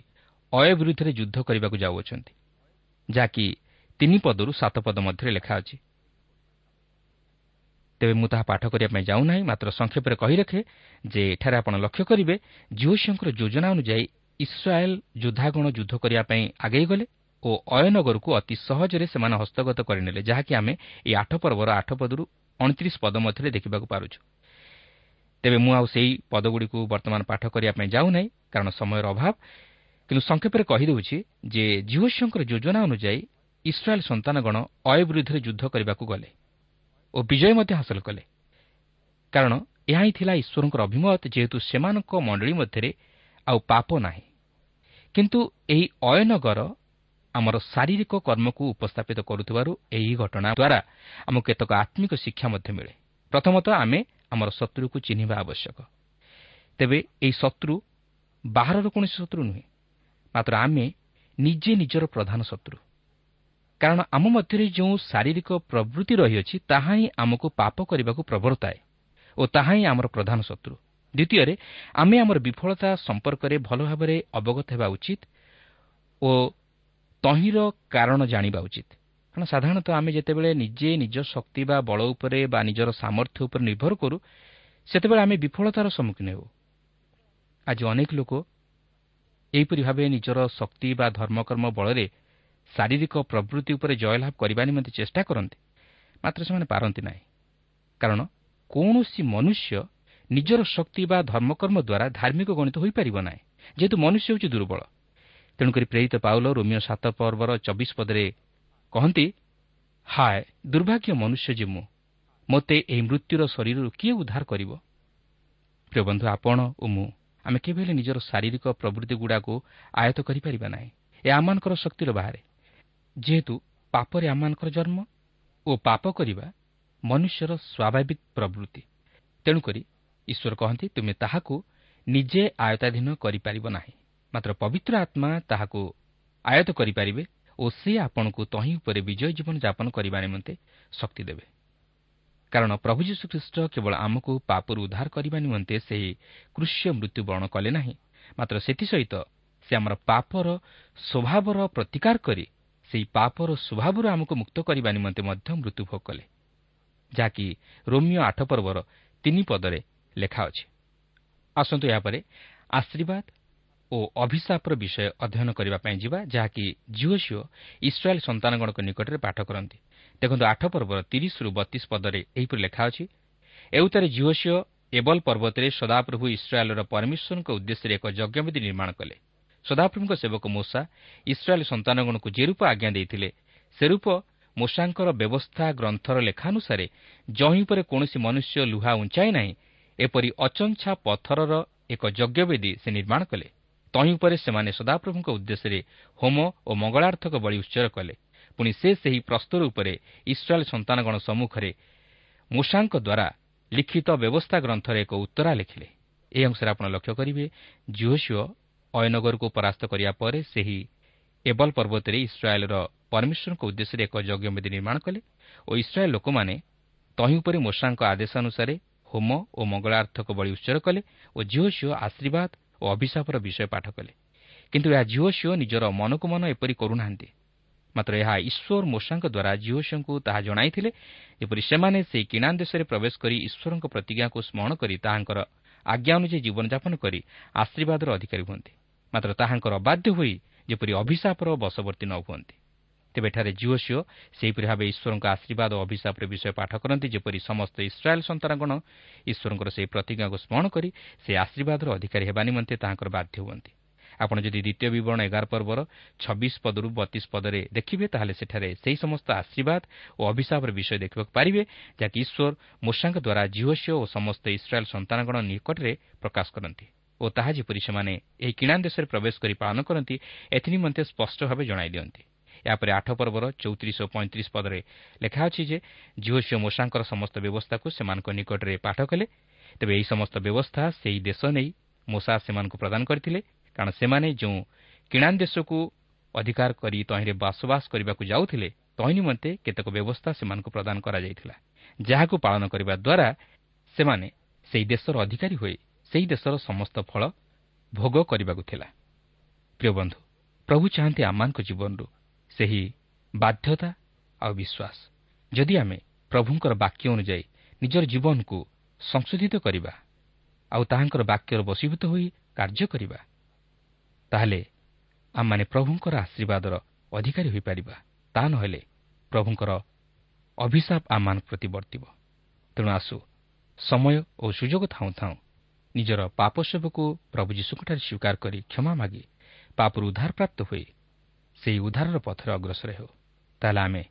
ଅୟ ବିରୁଦ୍ଧରେ ଯୁଦ୍ଧ କରିବାକୁ ଯାଉଅଛନ୍ତି ଯାହାକି ତିନି ପଦରୁ ସାତ ପଦ ମଧ୍ୟରେ ଲେଖା ଅଛି। ତେବେ ମୁଁ ତାହା ପାଠ କରିବା ପାଇଁ ଯାଉନାହିଁ ମାତ୍ର ସଂକ୍ଷେପରେ କହି ରଖେ ଯେ ଏଠାରେ ଆପଣ ଲକ୍ଷ୍ୟ କରିବେ ଜିଓସିଓଙ୍କର ଯୋଜନା ଅନୁଯାୟୀ ଇସ୍ରାଏଲ୍ ଯୋଦ୍ଧାଗଣ ଯୁଦ୍ଧ କରିବା ପାଇଁ ଆଗେଇ ଗଲେ ଓ ଅୟନଗରକୁ ଅତି ସହଜରେ ସେମାନେ ହସ୍ତଗତ କରିନେଲେ ଯାହାକି ଆମେ ଏହି ଆଠ ପର୍ବର ଆଠ ପଦରୁ ଅଣତିରିଶ ପଦ ମଧ୍ୟରେ ଦେଖିବାକୁ ପାରୁଛୁ ତେବେ ମୁଁ ଆଉ ସେହି ପଦଗୁଡ଼ିକୁ ବର୍ତ୍ତମାନ ପାଠ କରିବା ପାଇଁ ଯାଉନାହିଁ କାରଣ ସମୟର ଅଭାବ। କିନ୍ତୁ ସଂକ୍ଷେପରେ କହିଦେଉଛି ଯେ ଜିଓସିଓଙ୍କର ଯୋଜନା ଅନୁଯାୟୀ ଇସ୍ରାଏଲ୍ ସନ୍ତାନଗଣ ଅୟ ବିରୁଦ୍ଧରେ ଯୁଦ୍ଧ କରିବାକୁ ଗଲେ ଓ ବିଜୟ ମଧ୍ୟ ହାସଲ କଲେ। କାରଣ ଏହା ହିଁ ଥିଲା ଈଶ୍ୱରଙ୍କର ଅଭିମତ ଯେହେତୁ ସେମାନଙ୍କ ମଣ୍ଡଳୀ ମଧ୍ୟରେ ଆଉ ପାପ ନାହିଁ। କିନ୍ତୁ ଏହି ଅୟନଗର ଆମର ଶାରୀରିକ କର୍ମକୁ ଉପସ୍ଥାପିତ କରୁଥିବାରୁ ଏହି ଘଟଣା ଦ୍ୱାରା ଆମକୁ କେତେକ ଆତ୍ମିକ ଶିକ୍ଷା ମଧ୍ୟ ମିଳେ। ପ୍ରଥମତଃ ଆମେ ଆମର ଶତ୍ରୁକୁ ଚିହ୍ନିବା ଆବଶ୍ୟକ। ତେବେ ଏହି ଶତ୍ରୁ ବାହାରର କୌଣସି ଶତ୍ରୁ ନୁହେଁ ମାତ୍ର ଆମେ ନିଜେ ନିଜର ପ୍ରଧାନ ଶତ୍ରୁ। କାରଣ ଆମ ମଧ୍ୟରେ ଯେଉଁ ଶାରୀରିକ ପ୍ରବୃତ୍ତି ରହିଅଛି ତାହା ହିଁ ଆମକୁ ପାପ କରିବାକୁ ପ୍ରବର୍ତ୍ତାଏ ଓ ତାହା ହିଁ ଆମର ପ୍ରଧାନ ଶତ୍ରୁ। ଦ୍ୱିତୀୟରେ ଆମେ ଆମର ବିଫଳତା ସମ୍ପର୍କରେ ଭଲ ଭାବରେ ଅବଗତ ହେବା ଉଚିତ ଓ ତହିଁର କାରଣ ଜାଣିବା ଉଚିତ। କାରଣ ସାଧାରଣତଃ ଆମେ ଯେତେବେଳେ ନିଜେ ନିଜ ଶକ୍ତି ବା ବଳ ଉପରେ ବା ନିଜର ସାମର୍ଥ୍ୟ ଉପରେ ନିର୍ଭର କରୁ ସେତେବେଳେ ଆମେ ବିଫଳତାର ସମ୍ମୁଖୀନ ହେଉ। ଆଜି ଅନେକ ଲୋକ ଏହିପରି ଭାବେ ନିଜର ଶକ୍ତି ବା ଧର୍ମକର୍ମ ବଳରେ ଶାରୀରିକ ପ୍ରବୃତ୍ତି ଉପରେ ଜୟଲାଭ କରିବା ନିମନ୍ତେ ଚେଷ୍ଟା କରନ୍ତି। ମାତ୍ର ସେମାନେ ପାରନ୍ତି ନାହିଁ। କାରଣ କୌଣସି ମନୁଷ୍ୟ ନିଜର ଶକ୍ତି ବା ଧର୍ମକର୍ମ ଦ୍ୱାରା ଧାର୍ମିକ ଗଣିତ ହୋଇପାରିବ ନାହିଁ ଯେହେତୁ ମନୁଷ୍ୟ ହେଉଛି ଦୁର୍ବଳ। ତେଣୁକରି ପ୍ରେରିତ ପାଉଲ ରୋମିଓ ସାତ ପର୍ବର ଚବିଶ ପଦରେ କହନ୍ତି ହାୟ ଦୁର୍ଭାଗ୍ୟ ମନୁଷ୍ୟ ଯେ ମୁଁ ମୋତେ ଏହି ମୃତ୍ୟୁର ଶରୀରରୁ କିଏ ଉଦ୍ଧାର କରିବ? ପ୍ରିୟ ବନ୍ଧୁ ଆପଣ ଓ ମୁଁ ଆମେ କେବେ ହେଲେ ନିଜର ଶାରୀରିକ ପ୍ରବୃତ୍ତିଗୁଡ଼ାକୁ ଆୟତ କରିପାରିବା ନାହିଁ। ଏ ଆମମାନଙ୍କର ଶକ୍ତିର ବାହାରେ। ଯେହେତୁ ପାପରେ ଆମମାନଙ୍କର ଜନ୍ମ ଓ ପାପ କରିବା ମନୁଷ୍ୟର ସ୍ୱାଭାବିକ ପ୍ରବୃତ୍ତି। ତେଣୁକରି ଈଶ୍ୱର କହନ୍ତି ତୁମେ ତାହାକୁ ନିଜେ ଆୟତାଧୀନ କରିପାରିବ ନାହିଁ। ମାତ୍ର ପବିତ୍ର ଆତ୍ମା ତାହାକୁ ଆୟତ କରିପାରିବେ ଓ ସେ ଆପଣଙ୍କୁ ତହିଁ ଉପରେ ବିଜୟ ଜୀବନ ଯାପନ କରିବା ନିମନ୍ତେ ଶକ୍ତି ଦେବେ। କାରଣ ପ୍ରଭୁ ଯୀଶୁଖ୍ରୀଷ୍ଟ କେବଳ ଆମକୁ ପାପରୁ ଉଦ୍ଧାର କରିବା ନିମନ୍ତେ ସେହି କୃଷ୍ୟ ମୃତ୍ୟୁବରଣ କଲେ ନାହିଁ। ମାତ୍ର ସେଥିସହିତ ସେ ଆମର ପାପର ସ୍ୱଭାବର ପ୍ରତିକାର କରି ସେହି ପାପର ସ୍ୱଭାବରୁ ଆମକୁ ମୁକ୍ତ କରିବା ନିମନ୍ତେ ମଧ୍ୟ ମୃତ୍ୟୁଭୋଗ କଲେ। ଯାହାକି ରୋମିଓ ଆଠ ପର୍ବର ତିନି ପଦରେ ଲେଖା ଅଛି। ଆସନ୍ତୁ ଏହାପରେ ଆଶୀର୍ବାଦ ଓ ଅଭିଶାପର ବିଷୟ ଅଧ୍ୟୟନ କରିବା ପାଇଁ ଯିବା ଯାହାକି ଝିଅ ଝିଅ ଇସ୍ରାଏଲ୍ ସନ୍ତାନଗଣଙ୍କ ନିକଟରେ ପାଠ କରନ୍ତି। ଦେଖନ୍ତୁ ଆଠ ପର୍ବର ତିରିଶରୁ ବତିଶ ପଦରେ ଏହିପରି ଲେଖା ଅଛି ଏଉତାରେ ଝିଅ ଝିଅ ଏବଲ ପର୍ବତରେ ସଦାପ୍ରଭୁ ଇସ୍ରାଏଲ୍ର ପରମେଶ୍ୱରଙ୍କ ଉଦ୍ଦେଶ୍ୟରେ ଏକ ଯଜ୍ଞବିଧି ନିର୍ମାଣ କଲେ। ସଦାପ୍ରଭୁଙ୍କ ସେବକ ମୂଷା ଇସ୍ରାଏଲ୍ ସନ୍ତାନଗଣକୁ ଯେ ରୂପ ଆଜ୍ଞା ଦେଇଥିଲେ ସେ ରୂପ ମୂଷାଙ୍କର ବ୍ୟବସ୍ଥା ଗ୍ରନ୍ଥର ଲେଖାନୁସାରେ ଜହିଁ ଉପରେ କୌଣସି ମନୁଷ୍ୟ ଲୁହା ଉଞ୍ଚାଇ ନାହିଁ ଏପରି ଅଚଞ୍ଛା ପଥରର ଏକ ଯଜ୍ଞବେଦୀ ସେ ନିର୍ମାଣ କଲେ। ତହିଁ ଉପରେ ସେମାନେ ସଦାପ୍ରଭୁଙ୍କ ଉଦ୍ଦେଶ୍ୟରେ ହୋମ ଓ ମଙ୍ଗଳାର୍ଥକ ବଳି ଉତ୍ସର କଲେ। ପୁଣି ସେ ସେହି ପ୍ରସ୍ତର ଉପରେ ଇସ୍ରାଏଲ୍ ସନ୍ତାନଗଣ ସମ୍ମୁଖରେ ମୂଷାଙ୍କ ଦ୍ୱାରା ଲିଖିତ ବ୍ୟବସ୍ଥା ଗ୍ରନ୍ଥରେ ଏକ ଉତ୍ତରା ଲେଖିଲେ। ଏହି ଅଂଶରେ ଆପଣ ଲକ୍ଷ୍ୟ କରିବେ ଜିଓସିଓ ଅୟନଗରକୁ ପରାସ୍ତ କରିବା ପରେ ସେହି ଏବଲ ପର୍ବତରେ ଇସ୍ରାଏଲ୍ର ପରମେଶ୍ୱରଙ୍କ ଉଦ୍ଦେଶ୍ୟରେ ଏକ ଯଜ୍ଞବେଦୀ ନିର୍ମାଣ କଲେ ଓ ଇସ୍ରାଏଲ୍ ଲୋକମାନେ ତହିଁ ଉପରେ ମୂଷାଙ୍କ ଆଦେଶ ଅନୁସାରେ ହୋମ ଓ ମଙ୍ଗଳାର୍ଥକ ବଳି ଉତ୍ସର କଲେ ଓ ଝିଅ ଆଶୀର୍ବାଦ ଓ ଅଭିଶାପର ବିଷୟ ପାଠ କଲେ। କିନ୍ତୁ ଏହା ଝିଅ ନିଜର ମନକୁ ମନ ଏପରି କରୁନାହାନ୍ତି। ମାତ୍ର ଏହା ଈଶ୍ୱର ମୂଷାଙ୍କ ଦ୍ୱାରା ଝିଅ ଝିଅଙ୍କୁ ତାହା ଜଣାଇଥିଲେ ଯେପରି ସେମାନେ ସେହି କିଣା ଦେଶରେ ପ୍ରବେଶ କରି ଈଶ୍ୱରଙ୍କ ପ୍ରତିଜ୍ଞାକୁ ସ୍ମରଣ କରି ତାହାଙ୍କର ଆଜ୍ଞା ଅନୁଯାୟୀ ଜୀବନଯାପନ କରି ଆଶୀର୍ବାଦର ଅଧିକାରୀ ହୁଅନ୍ତି। ମାତ୍ର ତାହାଙ୍କର ଅବାଧ୍ୟ ହୋଇ ଯେପରି ଅଭିଶାପର ବଶବର୍ତ୍ତୀ ନ ହୁଅନ୍ତି। ତେବେ ଏଠାରେ ଝିଅ ଝିଅ ସେହିପରି ଭାବେ ଈଶ୍ୱରଙ୍କ ଆଶୀର୍ବାଦ ଓ ଅଭିଶାପର ବିଷୟ ପାଠ କରନ୍ତି ଯେପରି ସମସ୍ତ ଇସ୍ରାଏଲ୍ ସନ୍ତାନଗଣ ଈଶ୍ୱରଙ୍କର ସେହି ପ୍ରତିଜ୍ଞାକୁ ସ୍ମରଣ କରି ସେ ଆଶୀର୍ବାଦର ଅଧିକାରୀ ହେବା ନିମନ୍ତେ ତାହାଙ୍କର ବାଧ୍ୟ ହୁଅନ୍ତି। ଆପଣ ଯଦି ଦ୍ୱିତୀୟ ବିବରଣ ଏଗାର ପର୍ବର ଛବିଶ ପଦରୁ ବତିଶ ପଦରେ ଦେଖିବେ ତାହେଲେ ସେଠାରେ ସେହି ସମସ୍ତ ଆଶୀର୍ବାଦ ଓ ଅଭିଶାପର ବିଷୟ ଦେଖିବାକୁ ପାରିବେ ଯାହାକି ଈଶ୍ୱର ମୂଷାଙ୍କ ଦ୍ୱାରା ଝିଅ ଝିଅ ଓ ସମସ୍ତ ଇସ୍ରାଏଲ୍ ସନ୍ତାନଗଣ ନିକଟରେ ପ୍ରକାଶ କରନ୍ତି। ଓ ତାହା ଯେପରି ସେମାନେ ଏହି କିଣା ଦେଶରେ ପ୍ରବେଶ କରି ପାଳନ କରନ୍ତି ଏଥିନିମନ୍ତେ ସ୍ପଷ୍ଟ ଭାବେ ଜଣାଇ ଦିଅନ୍ତି। ଏହାପରେ ଆଠ ପର୍ବର ଚଉତିରିଶ ଓ ପଇଁତିରିଶ ପଦରେ ଲେଖା ଅଛି ଯେ ଝିଅ ମୂଷାଙ୍କର ସମସ୍ତ ବ୍ୟବସ୍ଥାକୁ ସେମାନଙ୍କ ନିକଟରେ ପାଠ କଲେ। ତେବେ ଏହି ସମସ୍ତ ବ୍ୟବସ୍ଥା ସେହି ଦେଶ ନେଇ ମୂଷା ସେମାନଙ୍କୁ ପ୍ରଦାନ କରିଥିଲେ। କାରଣ ସେମାନେ ଯେଉଁ କିଣାନ୍ ଦେଶକୁ ଅଧିକାର କରି ତହିଁରେ ବାସବାସ କରିବାକୁ ଯାଉଥିଲେ ତହିଁ ନିମନ୍ତେ କେତେକ ବ୍ୟବସ୍ଥା ସେମାନଙ୍କୁ ପ୍ରଦାନ କରାଯାଇଥିଲା। ଯାହାକୁ ପାଳନ କରିବା ଦ୍ୱାରା ସେମାନେ ସେହି ଦେଶର ଅଧିକାରୀ ହୋଇ ସେହି ଦେଶର ସମସ୍ତ ଫଳ ଭୋଗ କରିବାକୁ ଥିଲା। ପ୍ରିୟ ବନ୍ଧୁ ପ୍ରଭୁ ଚାହାନ୍ତି ଆମମାନଙ୍କ ଜୀବନରୁ ସେହି ବାଧ୍ୟତା ଆଉ ବିଶ୍ୱାସ। ଯଦି ଆମେ ପ୍ରଭୁଙ୍କର ବାକ୍ୟ ଅନୁଯାୟୀ ନିଜର ଜୀବନକୁ ସଂଶୋଧିତ କରିବା ଆଉ ତାହାଙ୍କର ବାକ୍ୟର ବଶୀଭୂତ ହୋଇ କାର୍ଯ୍ୟ କରିବା ତାହେଲେ ଆମମାନେ ପ୍ରଭୁଙ୍କର ଆଶୀର୍ବାଦର ଅଧିକାରୀ ହୋଇପାରିବା। ତାହା ନହେଲେ ପ୍ରଭୁଙ୍କର ଅଭିଶାପ ଆମମାନଙ୍କ ପ୍ରତି ବର୍ତ୍ତିବ। ତେଣୁ ଆସୁ ସମୟ ଓ ସୁଯୋଗ ଥାଉଁ ଥାଉଁ ନିଜର ପାପ ପ୍ରଭୁ ଯୀଶୁଙ୍କଠାରେ ସ୍ୱୀକାର କରି କ୍ଷମା ମାଗି ପାପରୁ ଉଦ୍ଧାରପ୍ରାପ୍ତ ହୋଇ ସେହି ଉଦ୍ଧାରର ପଥରେ ଅଗ୍ରସର ହେଉ। ତାହେଲେ ଆମେ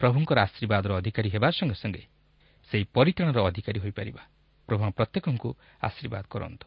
ପ୍ରଭୁଙ୍କର ଆଶୀର୍ବାଦର ଅଧିକାରୀ ହେବା ସଙ୍ଗେ ସଙ୍ଗେ ସେହି ପରିତ୍ରାଣର ଅଧିକାରୀ ହୋଇପାରିବା। ପ୍ରଭୁ ପ୍ରତ୍ୟେକଙ୍କୁ ଆଶୀର୍ବାଦ କରନ୍ତୁ।